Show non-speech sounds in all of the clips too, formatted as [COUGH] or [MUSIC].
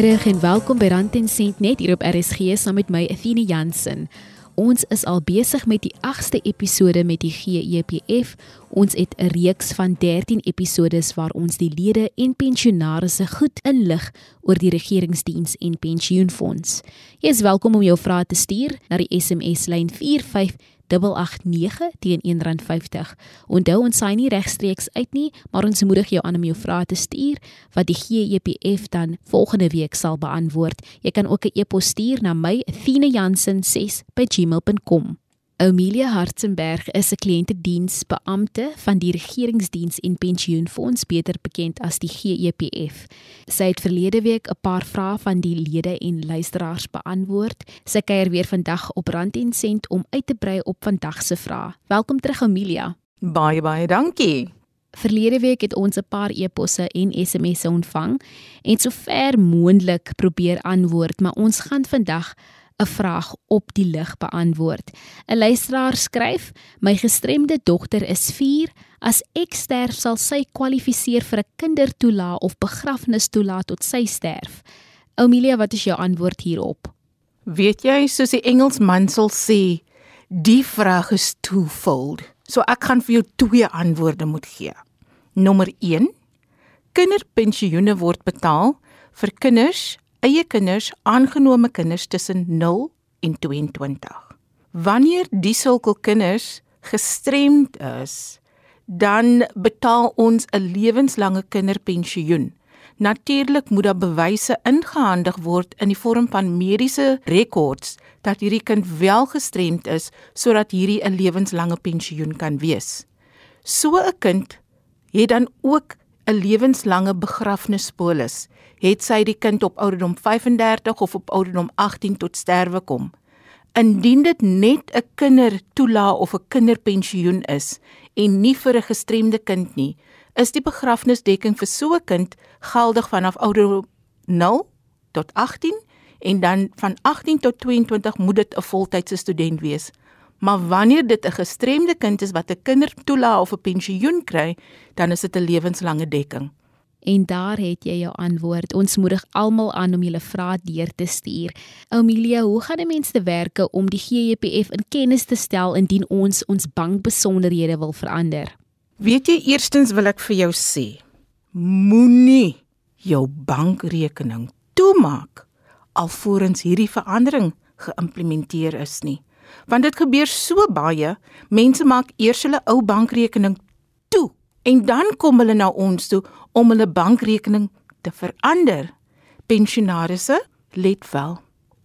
Goeiemôre en welkom by Rand en Sent net hier op RSG saam met my Athena Jansen. Ons is al besig met die 8ste episode met die GEPF. Ons het 'n reeks van 13 episodes waar ons die lede en pensionaarsse goed inlig oor die regeringsdiens en pensioenfonds. Jy is welkom om jou vrae te stuur na die SMS lyn 889 teen R1.50. Onthou ons saai nie regstreeks uit nie, maar ons moedig jou aan om jou vrae te stuur wat die GEPF dan volgende week sal beantwoord. Jy kan ook 'n e-pos stuur na my athena.jansen6@gmail.com. Amelia Hartzenberg is 'n kliëntediensbeampte van die Regeringsdiens en Pensioenfonds, beter bekend as die GEPF. Sy het verlede week 'n paar vrae van die lede en luisteraars beantwoord. Sy kuier weer vandag op Rand en Sent om uit te brei op vandag se vrae. Welkom terug Amelia. Baie baie dankie. Verlede week het ons 'n paar e-posse en SMS'e ontvang en sover moontlik probeer antwoord, maar ons gaan vandag 'n vraag op die lig beantwoord. 'n Luisteraar skryf: "My gestremde dogter is 4. As ek sterf, sal sy kwalifiseer vir 'n kindertoelaag of begrafnistoelaag tot sy sterf." Amelia, wat is jou antwoord hierop? Weet jy, soos die Engelsman sal sê, die vraag is twofold. So ek gaan vir jou twee antwoorde moet gee. Nommer 1: Kinderpensioene word betaal vir kinders eie kinders, aangenome kinders tussen 0 en 22. Wanneer die sulke kinders gestremd is, dan betaal ons 'n lewenslange kinderpensioen. Natuurlik moet daar bewyse ingehandig word in die vorm van mediese rekords dat hierdie kind wel gestremd is sodat hierdie 'n lewenslange pensioen kan wees. So 'n kind het dan ook 'n lewenslange begrafnispolis het sy die kind op ouderdom 35 of op ouderdom 18 tot sterwe kom. Indien dit net 'n kindertoelaag of 'n kinderpensioen is en nie vir 'n gestremde kind nie, is die begrafnisdekking vir so 'n kind geldig vanaf ouderdom 0 tot 18 en dan van 18 tot 22 moet dit 'n voltydse student wees. Maar wanneer dit 'n gestremde kind is wat 'n kindertoelaag of 'n pensioen kry, dan is dit 'n lewenslange dekking. En daar het jy jou antwoord. Ons moedig almal aan om julle vrae deur te stuur. Amelia, hoe gaan 'n mens te werk om die GEPF in kennis te stel indien ons ons bankbesonderhede wil verander? Weet jy, eerstens wil ek vir jou sê, moenie jou bankrekening toemaak alvorens hierdie verandering geïmplementeer is nie. Want dit gebeur so baie, mense maak eers hulle ou bankrekening toe en dan kom hulle na ons toe om hulle bankrekening te verander. Pensionaarsse, let wel.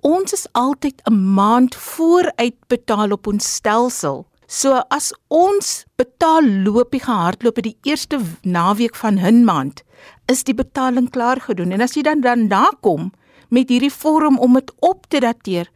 Ons is altyd 'n maand vooruit betaal op ons stelsel. So as ons betaal loopie gehardloop die eerste naweek van 'n maand, is die betaling klaar gedoen en as jy dan dan nakom met hierdie vorm om dit op te dateer,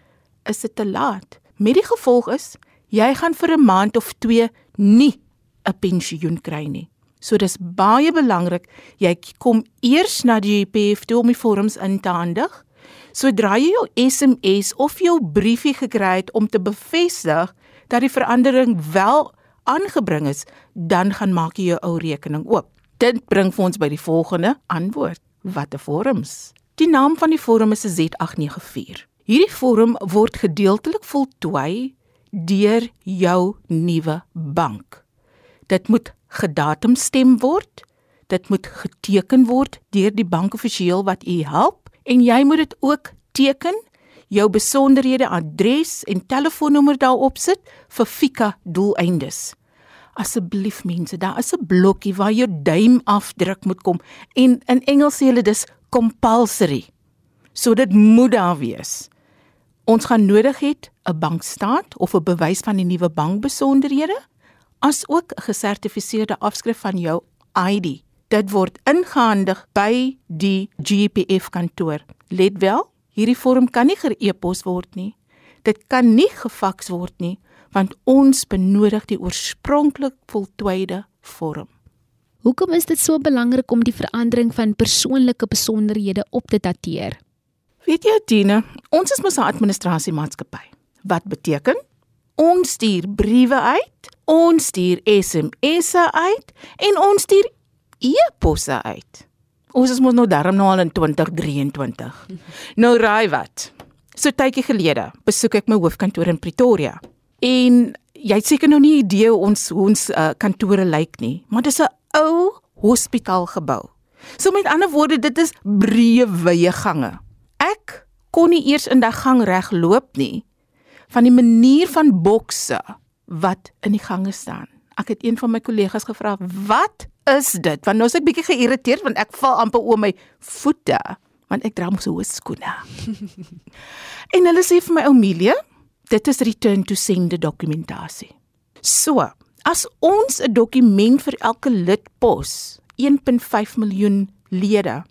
is dit te laat. Met die gevolg is jy gaan vir 'n maand of 2 nie 'n pensioen kry nie. So dis baie belangrik jy kom eers na die GPF toe om die vorms in te handig. Sodra jy jou SMS of jou briefie gekry het om te bevestig dat die verandering wel aangebring is, dan gaan maak jy jou ou rekening oop. Dit bring ons by die volgende antwoord. Watter vorms? Die naam van die vorm is 'n Z894. Hierdie vorm word gedeeltelik voltooi deur jou nuwe bank. Dit moet gedatumstem word. Dit moet geteken word deur die bankoffisieel wat u help en jy moet dit ook teken jou besonderhede, adres en telefoonnommer daarop sit vir fika doeleindes. Asseblief mense, daar is 'n blokkie waar jou duim afdruk moet kom en in Engels sê hulle dis compulsory. So dit moet daar wees. Ons gaan nodig hê 'n bankstaat of 'n bewys van die nuwe bankbesonderhede as ook 'n gesertifiseerde afskrif van jou ID. Dit word ingehandig by die GPF kantoor. Let wel, hierdie vorm kan nie ge-e-pos word nie. Dit kan nie gefaks word nie, want ons benodig die oorspronklik voltooide vorm. Hoekom is dit so belangrik om die verandering van persoonlike besonderhede op te dateer? Weet jy, Tine, ons is mos 'n administrasiemaatskappy. Wat beteken? Ons stuur briewe uit, ons stuur SMS'e uit en ons stuur e-posse uit. Ons is mos nou darm nou al in 2023. Nou raai wat? So tydjie gelede besoek ek my hoofkantoor in Pretoria. En jy het seker nou nie idee ons ons uh, kantore lyk nie, maar dis 'n ou hospitaalgebou. So met ander woorde, dit is breë wye gange. Ek kon nie eers in daai gang reg loop nie van die manier van bokse wat in die gange staan. Ek het een van my kollegas gevra, "Wat is dit?" Want nou is ek bietjie geïrriteerd want ek val amper oor my voete, want ek dra mos hoë skoene. [LAUGHS] en hulle sê vir my, "Omelia, dit is return to sender dokumentasie." So, as ons 'n dokument vir elke lid pos, 1.5 miljoen lede,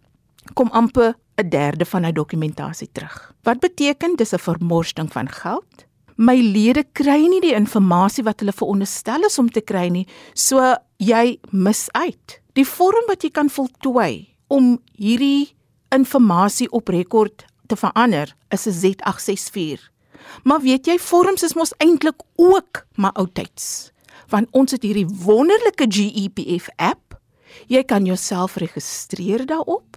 kom amper 'n derde van hy dokumentasie terug. Wat beteken dis 'n vermorsting van geld? My lede kry nie die inligting wat hulle veronderstel is om te kry nie, so jy mis uit. Die vorm wat jy kan voltooi om hierdie inligting op rekord te verander is 'n Z864. Maar weet jy, vorms is mos eintlik ook maar oudtyds. Want ons het hierdie wonderlike GEPF app. Jy kan jouself registreer daarop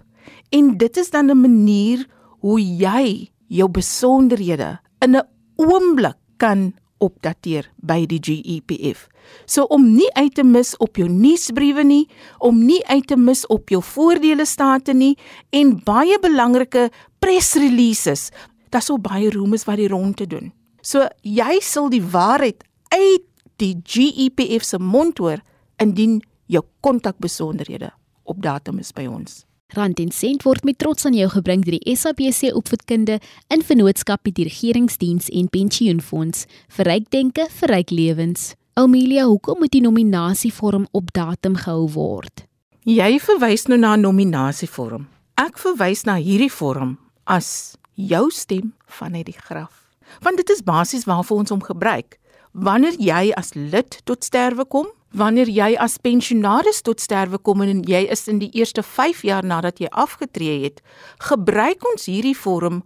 en dit is dan 'n manier hoe jy jou besonderhede in 'n oomblik kan opdateer by die GEPF. So om nie uit te mis op jou nuusbriewe nie, om nie uit te mis op jou voordele state nie en baie belangrike press releases. Daar's so baie rumors wat die rond te doen. So jy sal die waarheid uit die GEPF se mond hoor indien jou kontakbesonderhede op datum is by ons. Rand en sent word met trots aan jou gebring deur die SABC opvoedkunde in vennootskap met die regeringsdiens en pensioenfonds vir ryk denke vir ryk lewens. Amelia, hoekom moet die nominasievorm op datum gehou word? Jy verwys nou na 'n nominasievorm. Ek verwys na hierdie vorm as jou stem vanuit die graf. Want dit is basies waarvoor ons hom gebruik. Wanneer jy as lid tot sterwe kom, wanneer jy as pensionaris tot sterwe kom en jy is in die eerste 5 jaar nadat jy afgetree het, gebruik ons hierdie vorm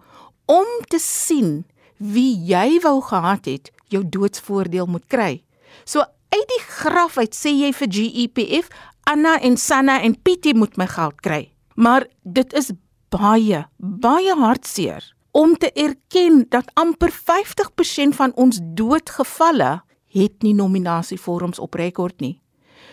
om te sien wie jy wou gehad het jou doodsvoordeel moet kry. So uit die graf uit sê jy vir GEPF, Anna en Sanna en Pietie moet my geld kry. Maar dit is baie baie hartseer om te erken dat amper 50% van ons doodgevalle het nie nominasievorms op rekord nie.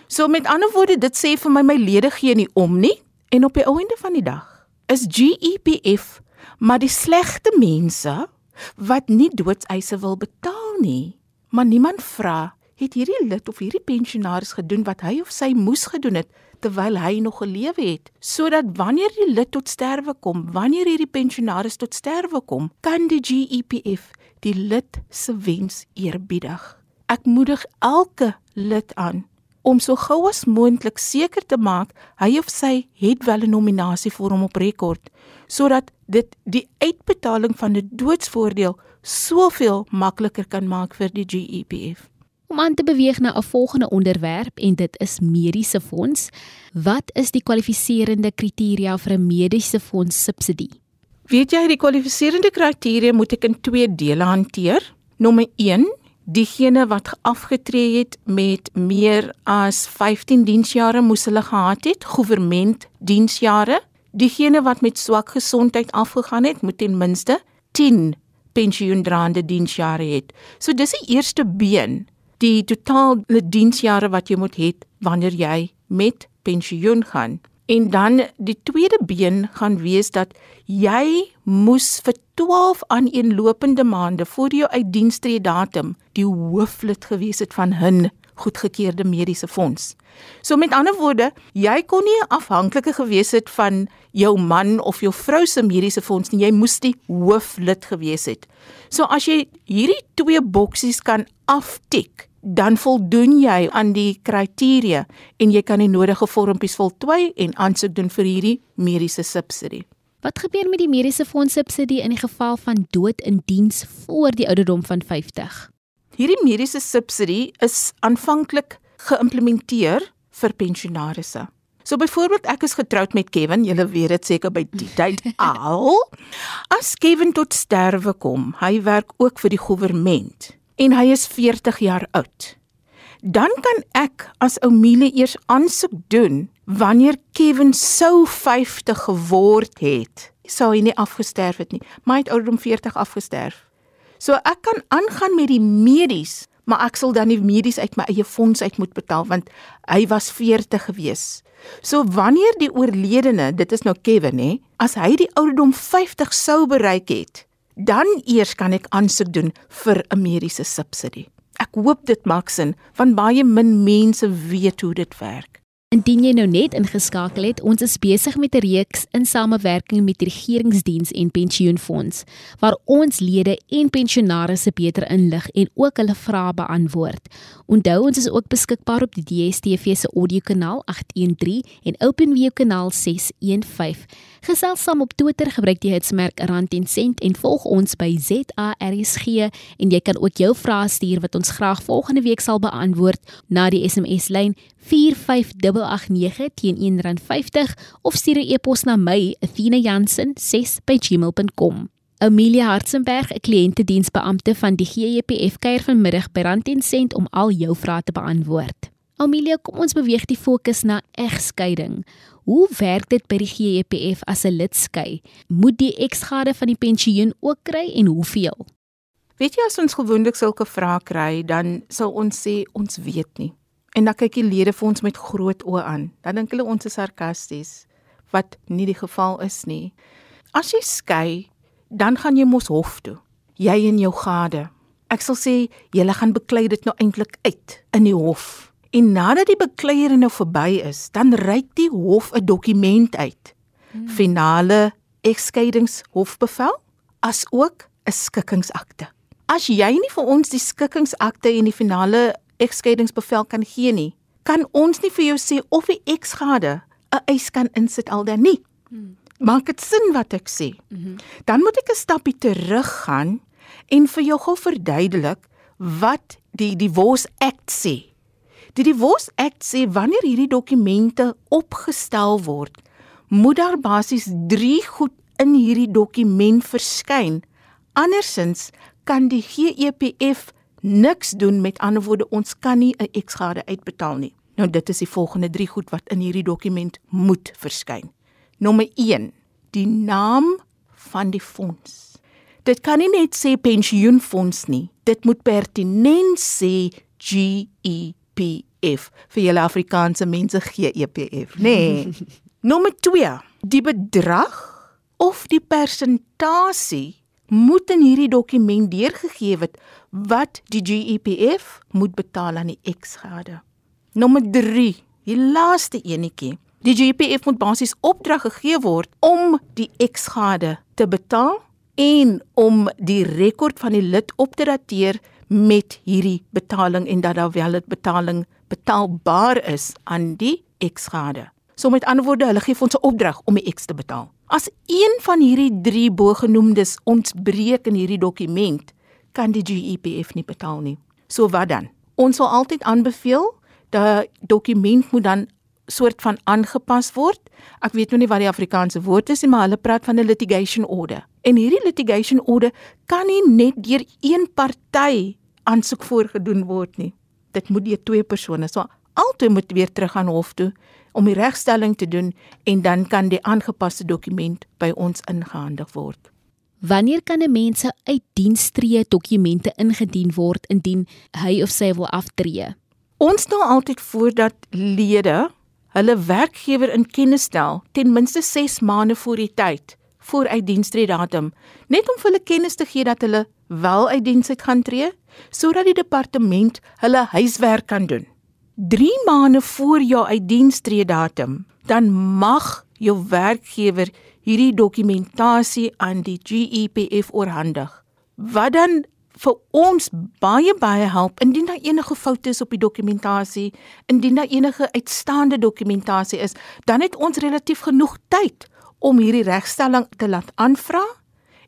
So met ander woorde, dit sê vir my my lede gee nie om nie en op die einde van die dag is GEPF maar die slegte mense wat nie doodseise wil betaal nie. Maar niemand vra, het hierdie lid of hierdie pensionaris gedoen wat hy of sy moes gedoen het terwyl hy nog gelewe het, sodat wanneer die lid tot sterwe kom, wanneer hierdie pensionaris tot sterwe kom, kan die GEPF die lid se wens eerbiedig. Ek moedig elke lid aan om so gou as moontlik seker te maak hy of sy het wel 'n nominasie vir hom op rekord sodat dit die uitbetaling van 'n doodsvoordeel soveel makliker kan maak vir die GEPF. Om aan te beweeg na 'n volgende onderwerp en dit is mediese fonds. Wat is die kwalifiserende kriteria vir 'n mediese fonds subsidie? Weet jy die kwalifiserende kriteria moet ek in twee dele hanteer. Nommer diegene wat afgetree het met meer as 15 diensjare moes hulle gehad het, goewerment diensjare. Diegene wat met swak gesondheid afgegaan het, moet ten minste 10 pensioendraande diensjare het. So dis die eerste been, die totale diensjare wat jy moet hê wanneer jy met pensioen gaan. En dan die tweede been gaan wees dat jy moes vir 12 aaneenlopende maande voor jou uitdienstree datum die hooflid gewees het van 'n goedgekeurde mediese fonds. So met ander woorde, jy kon nie afhanklike gewees het van jou man of jou vrou se mediese fonds nie, jy moes die hooflid gewees het. So as jy hierdie twee boksies kan aftik, dan voldoen jy aan die kriteria en jy kan die nodige vormpies voltooi en aansoek doen vir hierdie mediese subsidie. Wat gebeur met die mediese fonds subsidie in die geval van dood in diens voor die ouderdom van 50? Hierdie mediese subsidie is aanvanklik geïmplementeer vir pensionaarsse. So byvoorbeeld ek is getroud met Kevin, julle weet dit seker by die tyd [LAUGHS] al. As Kevin tot sterwe kom, hy werk ook vir die regering en hy is 40 jaar oud. dan kan ek as Oumilie eers aansoek doen wanneer Kevin sou 50 geword het. Sou hy nie afgesterf het nie, maar hy het ouderdom 40 afgesterf. So ek kan aangaan met die medies, maar ek sal dan nie medies uit my eie fonds uit moet betaal want hy was 40 gewees. So wanneer die oorledene, dit is nou Kevin hè, as hy die ouderdom 50 sou bereik het, dan eers kan ek aansoek doen vir 'n mediese subsidie. Ek hoop dit maak sin want baie min mense weet hoe dit werk. Indien jy nou net ingeskakel het, ons is besig met 'n reeks in samewerking met die Regeringsdiens en Pensioenfonds waar ons lede en pensionaars beter inlig en ook hulle vrae beantwoord. Onthou ons is ook beskikbaar op die DStv se audiokanaal 813 en OpenView kanaal 615. Gesels saam op Twitter gebruik die hitsmerk rand en sent en volg ons by ZARSG en jy kan ook jou vrae stuur wat ons graag volgende week sal beantwoord na die SMS lyn 45889 teen R1.50 of stuur 'n e-pos na my athena.jansen6@gmail.com. Amelia Hartzenberg, 'n kliëntediensbeampte van die GEPF kuier vanmiddag by Rand en Sent om al jou vrae te beantwoord. Amelia, kom ons beweeg die fokus na egskeiding. Hoe werk dit by die GEPF as 'n lid skei? Moet die eksgade van die pensioen ook kry en hoeveel? Weet jy as ons gewoonlik sulke vrae kry, dan sal ons sê ons weet nie. En dan kyk die lede vir ons met groot oë aan. Dan dink hulle ons is sarkasties, wat nie die geval is nie. As jy skei, dan gaan jy mos hof toe. Jy en jou gade. Ek sal sê julle gaan beklei dit nou eintlik uit in die hof. En nadat die bekleiering nou verby is, dan reik die hof 'n dokument uit. Hmm. Finale egskeidingshofbevel as ook 'n skikkingsakte. As jy nie vir ons die skikkingsakte en die finale egskeidingsbevel kan gee nie, kan ons nie vir jou sê of die eksgade 'n eis kan insit al dan nie. Hmm. Maak dit sin wat ek sê? Mm -hmm. Dan moet ek 'n stapie terug gaan en vir jou gou verduidelik wat die Divorce Act sê. Die Divorce Act sê wanneer hierdie dokumente opgestel word, moet daar basies 3 goed in hierdie dokument verskyn. Andersins kan die GEPF niks doen met ander woorde ons kan nie 'n eksgade uitbetaal nie. Nou dit is die volgende 3 goed wat in hierdie dokument moet verskyn. Nommer 1, die naam van die fonds. Dit kan nie net sê pensioenfonds nie. Dit moet pertinent sê GEPF vir julle Afrikaanse mense GEPF, nê? Nee. [LAUGHS] Nommer 2, die bedrag of die persentasie moet in hierdie dokument deurgegee word wat die GEPF moet betaal aan die eksgade. Nommer 3, die laaste enetjie. Die GEPF moet basies opdrag gegee word om die eksgade te betaal en om die rekord van die lid op te dateer met hierdie betaling en dat daar wel 'n betaling betaalbaar is aan die eksgade. So met ander woorde, hulle gee ons 'n opdrag om die eks te betaal. As een van hierdie 3 bogenoemdes ontbreek in hierdie dokument, kan die GEPF nie betaal nie. So wat dan? Ons sal altyd aanbeveel dat dokument moet dan soort van aangepas word. Ek weet nou nie wat die Afrikaanse woord is nie, maar hulle praat van 'n litigation order. En hierdie litigation order kan nie net deur een party aansoek voorgedoen word nie. Dit moet deur twee persone. So albei moet weer terug aan hof toe om die regstelling te doen en dan kan die aangepaste dokument by ons ingehandig word. Wanneer kan 'n mens se uitdienstree dokumente ingedien word indien hy of sy wil aftree? Ons nou altyd voordat lede hulle werkgewer in kennis stel ten minste 6 maande voor die tyd voor uitdienstree datum, net om vir hulle kennis te gee dat hulle wel uit diens uit gaan tree sodat die departement hulle huiswerk kan doen. 3 maande voor jou uitdienstree datum, dan mag jou werkgewer hierdie dokumentasie aan die GEPF oorhandig. Wat dan vir ons baie baie help indien daar enige foute is op die dokumentasie, indien daar enige uitstaande dokumentasie is, dan het ons relatief genoeg tyd om hierdie regstelling te laat aanvra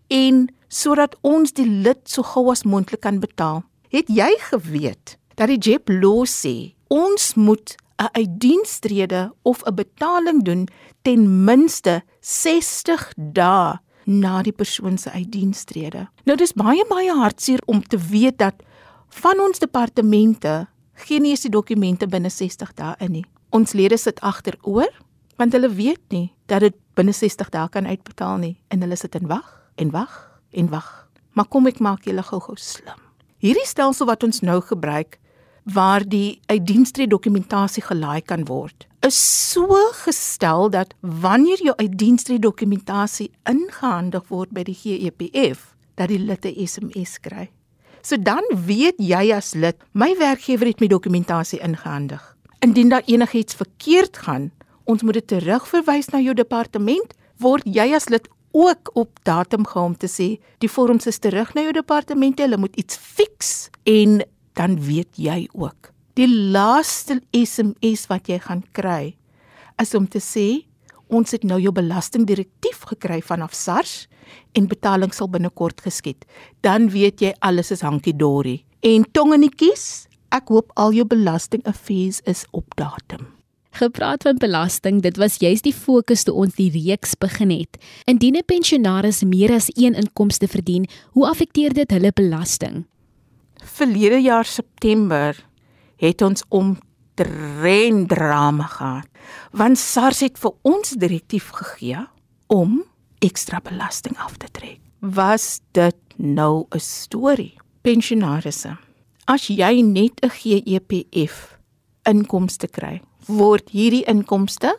en sodat ons die lid so gou as moontlik kan betaal. Het jy geweet dat die JEP law sê ons moet 'n uitdienstrede of 'n betaling doen ten minste 60 dae na die persoon se uitdienstrede. Nou dis baie baie hartseer om te weet dat van ons departemente gee nie eens die dokumente binne 60 dae in nie. Ons lede sit agteroor want hulle weet nie dat dit binne 60 dae kan uitbetaal nie en hulle sit en wag en wag en wag. Maar kom ek maak julle gou-gou slim. Hierdie stelsel wat ons nou gebruik waar die uitdienstree dokumentasie gelaai kan word, is so gestel dat wanneer jou uitdienstree dokumentasie ingehandig word by die GEPF, dat die lid 'n SMS kry. So dan weet jy as lid, my werkgewer het my dokumentasie ingehandig. Indien daar enigiets verkeerd gaan, ons moet dit terugverwys na jou departement, word jy as lid ook op datum gehou om te sê die vorms is terug na jou departement, hulle moet iets fix en dan weet jy ook. Die laaste SMS wat jy gaan kry is om te sê ons het nou jou belastingdirektief gekry vanaf SARS en betaling sal binnekort geskied. Dan weet jy alles is hankie dorie. En tongenetjies, ek hoop al jou belastingaffairs is op datum. Gepraat van belasting, dit was juist die fokus toe ons die reeks begin het. Indien 'n pensionaris meer as een inkomste verdien, hoe affekteer dit hulle belasting? verlede jaar September het ons om drama gehad. Want SARS het vir ons direktief gegee om ekstra belasting af te trek. Was dit nou 'n storie? Pensionarisse. As jy net 'n GEPF inkomste kry, word hierdie inkomste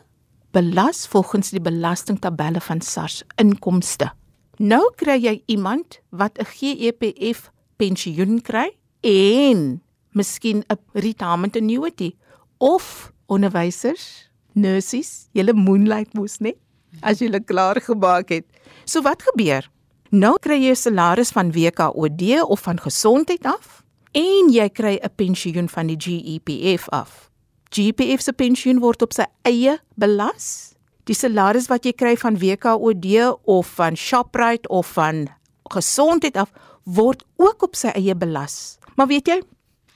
belas volgens die belastingtabelle van SARS inkomste. Nou kry jy iemand wat 'n GEPF pensioen kry en miskien 'n retirement annuity of onderwysers, nurses, julle moonlight mos net as julle klaar gemaak het. So wat gebeur? Nou kry jy 'n salaris van WKOD of van gesondheid af en jy kry 'n pensioen van die GEPF af. GEPF se pensioen word op sy eie belas. Die salaris wat jy kry van WKOD of van Shoprite of van gesondheid af word ook op sy eie belas. Maar weet jy,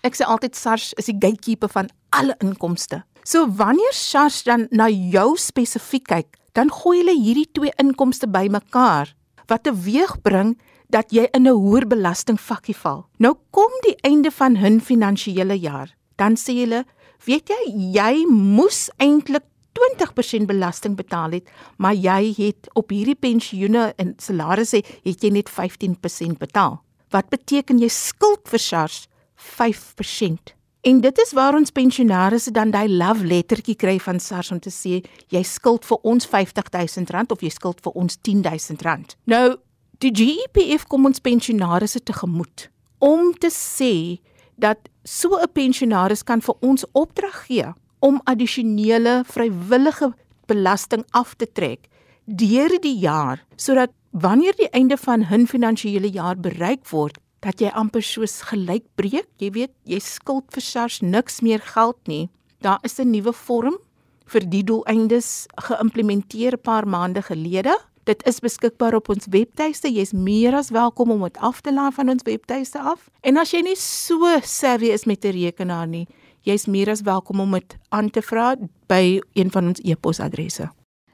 ek sê altyd SARS is die gatekeeper van alle inkomste. So wanneer SARS dan na jou spesifiek kyk, dan gooi hulle hierdie twee inkomste bymekaar wat teweegbring dat jy in 'n hoër belastingvakkie val. Nou kom die einde van hun finansiële jaar, dan sê hulle, weet jy, jy moes eintlik 20% belasting betaal het, maar jy het op hierdie pensioene en salarisse het jy net 15% betaal. Wat beteken jy skuld vir SARS 5%? En dit is waar ons pensionaars dan daai love lettertjie kry van SARS om te sê jy skuld vir ons R50000 of jy skuld vir ons R10000. Nou, die GEPF kom ons pensionaars tegemoet om te sê dat so 'n pensionaris kan vir ons opdrag gee om addisionele vrywillige belasting af te trek deur die jaar sodat wanneer die einde van 'n finansiële jaar bereik word, dat jy amper soos gelyk breek, jy weet, jy skuld vir SARS niks meer geld nie. Daar is 'n nuwe vorm vir die doeleindes geïmplementeer 'n paar maande gelede. Dit is beskikbaar op ons webtuiste. Jy's meer as welkom om dit af te laai van ons webtuiste af. En as jy nie so savvy is met 'n rekenaar nie, jy's meer as welkom om dit aan te vra by een van ons e-posadresse.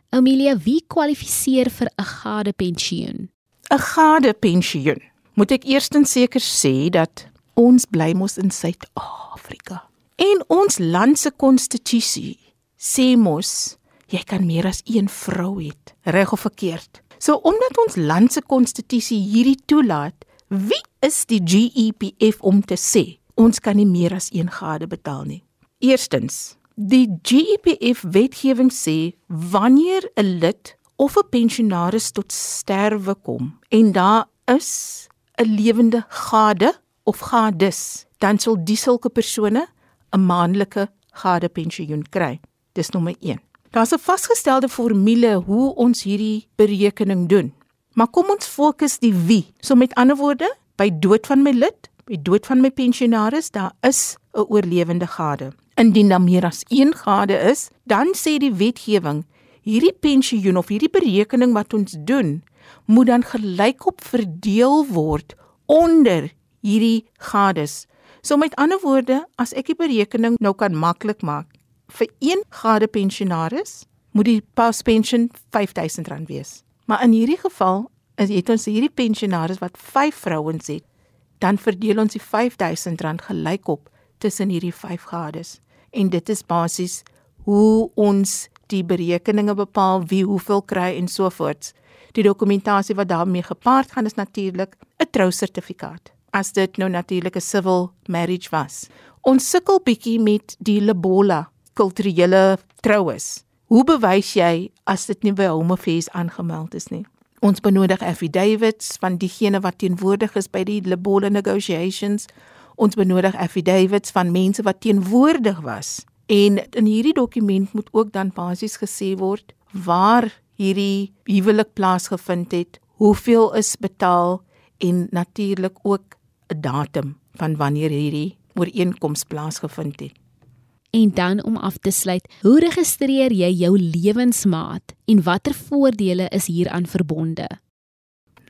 Amelia, wie kwalifiseer vir 'n gade pensioen? 'n Gade pensioen. Moet ek eerstens seker sê dat ons bly mos in Suid-Afrika. En ons land se konstitusie sê mos jy kan meer as een vrou hê, reg of verkeerd. So omdat ons land se konstitusie hierdie toelaat, wie is die GEPF om te sê ons kan nie meer as een gade betaal nie? Eerstens, Die GEPF wetgewing sê wanneer 'n lid of 'n pensionaris tot sterwe kom en daar is 'n lewende gade of gades, dan sal die sulke persone 'n maandelike gade pensioen kry. Dis nommer 1. Daar's 'n vasgestelde formule hoe ons hierdie berekening doen. Maar kom ons fokus die wie. So met ander woorde, by dood van my lid, by dood van my pensionaris, daar is 'n oorlewende gade. Indien daar meer as een gade is, dan sê die wetgewing, hierdie pensioen of hierdie berekening wat ons doen, moet dan gelykop verdeel word onder hierdie gades. So met ander woorde, as ek die berekening nou kan maklik maak, vir een gade pensionaris moet die paspensioen R5000 wees. Maar in hierdie geval, as jy het ons hierdie pensionaris wat 5 vrouens het, dan verdeel ons die R5000 gelykop tussen hierdie vyf gades. En dit is basies hoe ons die berekeninge bepaal wie hoeveel kry en so voort. Die dokumentasie wat daarmee gepaard gaan is natuurlik 'n trousertifikaat. As dit nou natuurlik 'n civil marriage was. Ons sukkel bietjie met die lebola kulturele troues. Hoe bewys jy as dit nie by Home Affairs aangemeld is nie? Ons benodig affidavits van diegene wat teenwoordig is by die lebola negotiations. Ons benodig affidavits van mense wat teenwoordig was En in hierdie dokument moet ook dan basies gesê word waar hierdie huwelik plaasgevind het, hoeveel is betaal en natuurlik ook 'n datum van wanneer hierdie ooreenkoms plaasgevind het. En dan om af te sluit, hoe registreer jy jou lewensmaat en watter voordele is hieraan verbonde?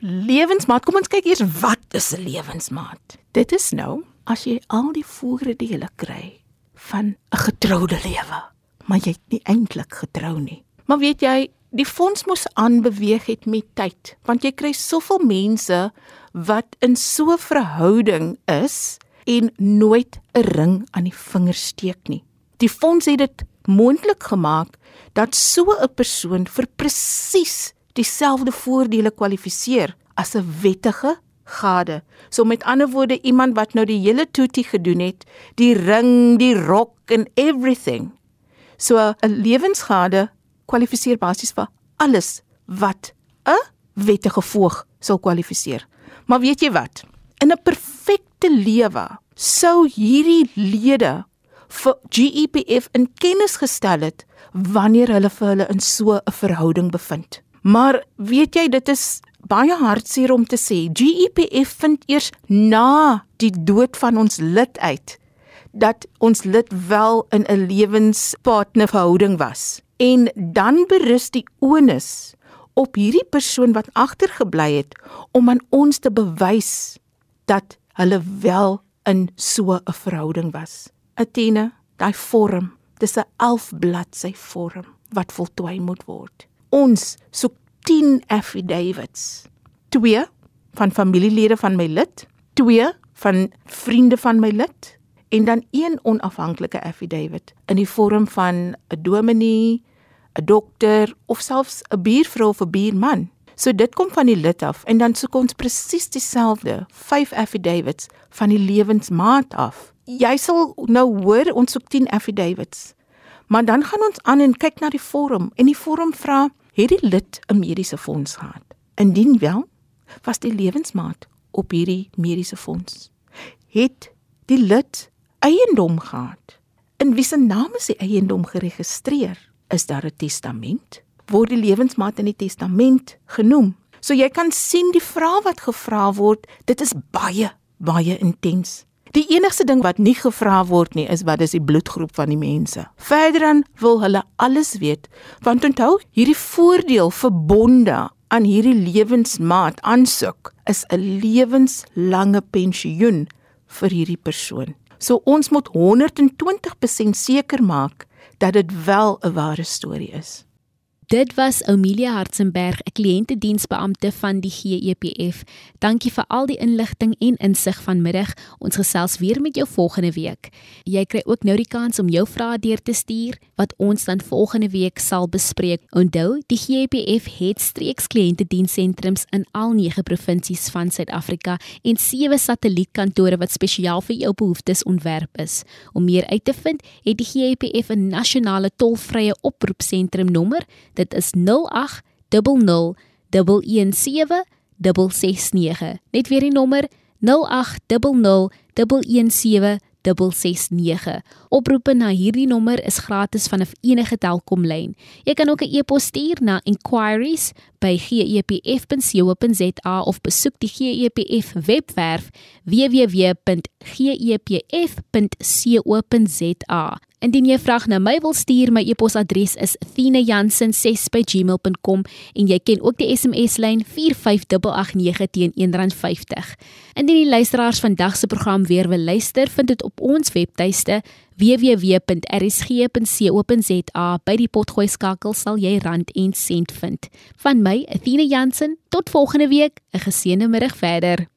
Lewensmaat, kom ons kyk eers wat is 'n lewensmaat? Dit is nou as jy al die voordele kry van 'n getroude lewe, maar jy het nie eintlik getrou nie. Maar weet jy, die fonds moes aanbeweeg het met tyd, want jy kry soveel mense wat in so 'n verhouding is en nooit 'n ring aan die vinger steek nie. Die fonds het dit moontlik gemaak dat so 'n persoon vir presies dieselfde voordele kwalifiseer as 'n wettige gade. So met ander woorde iemand wat nou die hele toetie gedoen het, die ring, die rok en everything. So 'n lewensgade kwalifiseer basies vir alles wat 'n wettige voog sal kwalifiseer. Maar weet jy wat? In 'n perfekte lewe sou hierdie lede vir GEPF in kennis gestel het wanneer hulle vir hulle in so 'n verhouding bevind. Maar weet jy dit is baie hartseer om te sê GEPF vind eers na die dood van ons lid uit dat ons lid wel in 'n lewenspartnerverhouding was en dan berus die onus op hierdie persoon wat agtergebly het om aan ons te bewys dat hulle wel in so 'n verhouding was. Athena, daai vorm, dis 'n 11 bladsy vorm wat voltooi moet word. Ons soek 10 affidavits. 2 van familielede van my lid, 2 van vriende van my lid en dan een onafhanklike affidavit in die vorm van 'n dominee, 'n dokter of selfs 'n buurvrou of 'n buurman. So dit kom van die lid af en dan soek ons presies dieselfde, 5 affidavits van die lewensmaat af. Jy sal nou hoor ons soek 10 affidavits. Maar dan gaan ons aan en kyk na die vorm en die vorm vra het die lid 'n mediese fonds gehad. Indien wel, was die lewensmaat op hierdie mediese fonds. Het die lid eiendom gehad? In wie se naam is die eiendom geregistreer? Is daar 'n testament? Word die lewensmaat in die testament genoem? So jy kan sien die vraag wat gevra word, dit is baie baie intens. Die enigste ding wat nie gevra word nie is wat is die bloedgroep van die mense. Verderdan wil hulle alles weet, want onthou, hierdie voordeel verbonde aan hierdie lewensmaat aansoek is 'n lewenslange pensioen vir hierdie persoon. So ons moet 120% seker maak dat dit wel 'n ware storie is. Dit was Amelia Hartzenberg, 'n kliëntediensbeampte van die GEPF. Dankie vir al die inligting en insig vanmiddag. Ons gesels weer met jou volgende week. Jy kry ook nou die kans om jou vrae deur te stuur wat ons dan volgende week sal bespreek. Onthou, die GEPF het streeks kliëntedienssentrums in al 9 provinsies van Suid-Afrika en 7 satellietkantore wat spesiaal vir jou behoeftes ontwerp is. Om meer uit te vind, het die GEPF 'n nasionale tolvrye oproepsentrum nommer Dit is 0800 117 669. Net weer die nommer 0800 117 669. Oproepe na hierdie nommer is gratis vanaf enige Telkomlyn. Jy kan ook 'n e-pos stuur na inquiries@gepf.co.za of besoek die GEPF webwerf www.gepf.co.za. Indien jy 'n vraag na my wil stuur, my e-posadres is thinajansen6@gmail.com en jy ken ook die SMS-lyn 45889 teen R1.50. Indien die luisteraars vandag se program weer wil luister, vind dit op ons webtuiste www.rsg.co.za. By die potgooi skakel sal jy rand en sent vind. Van my, Athina Jansen, tot volgende week. 'n Geseënde middag verder.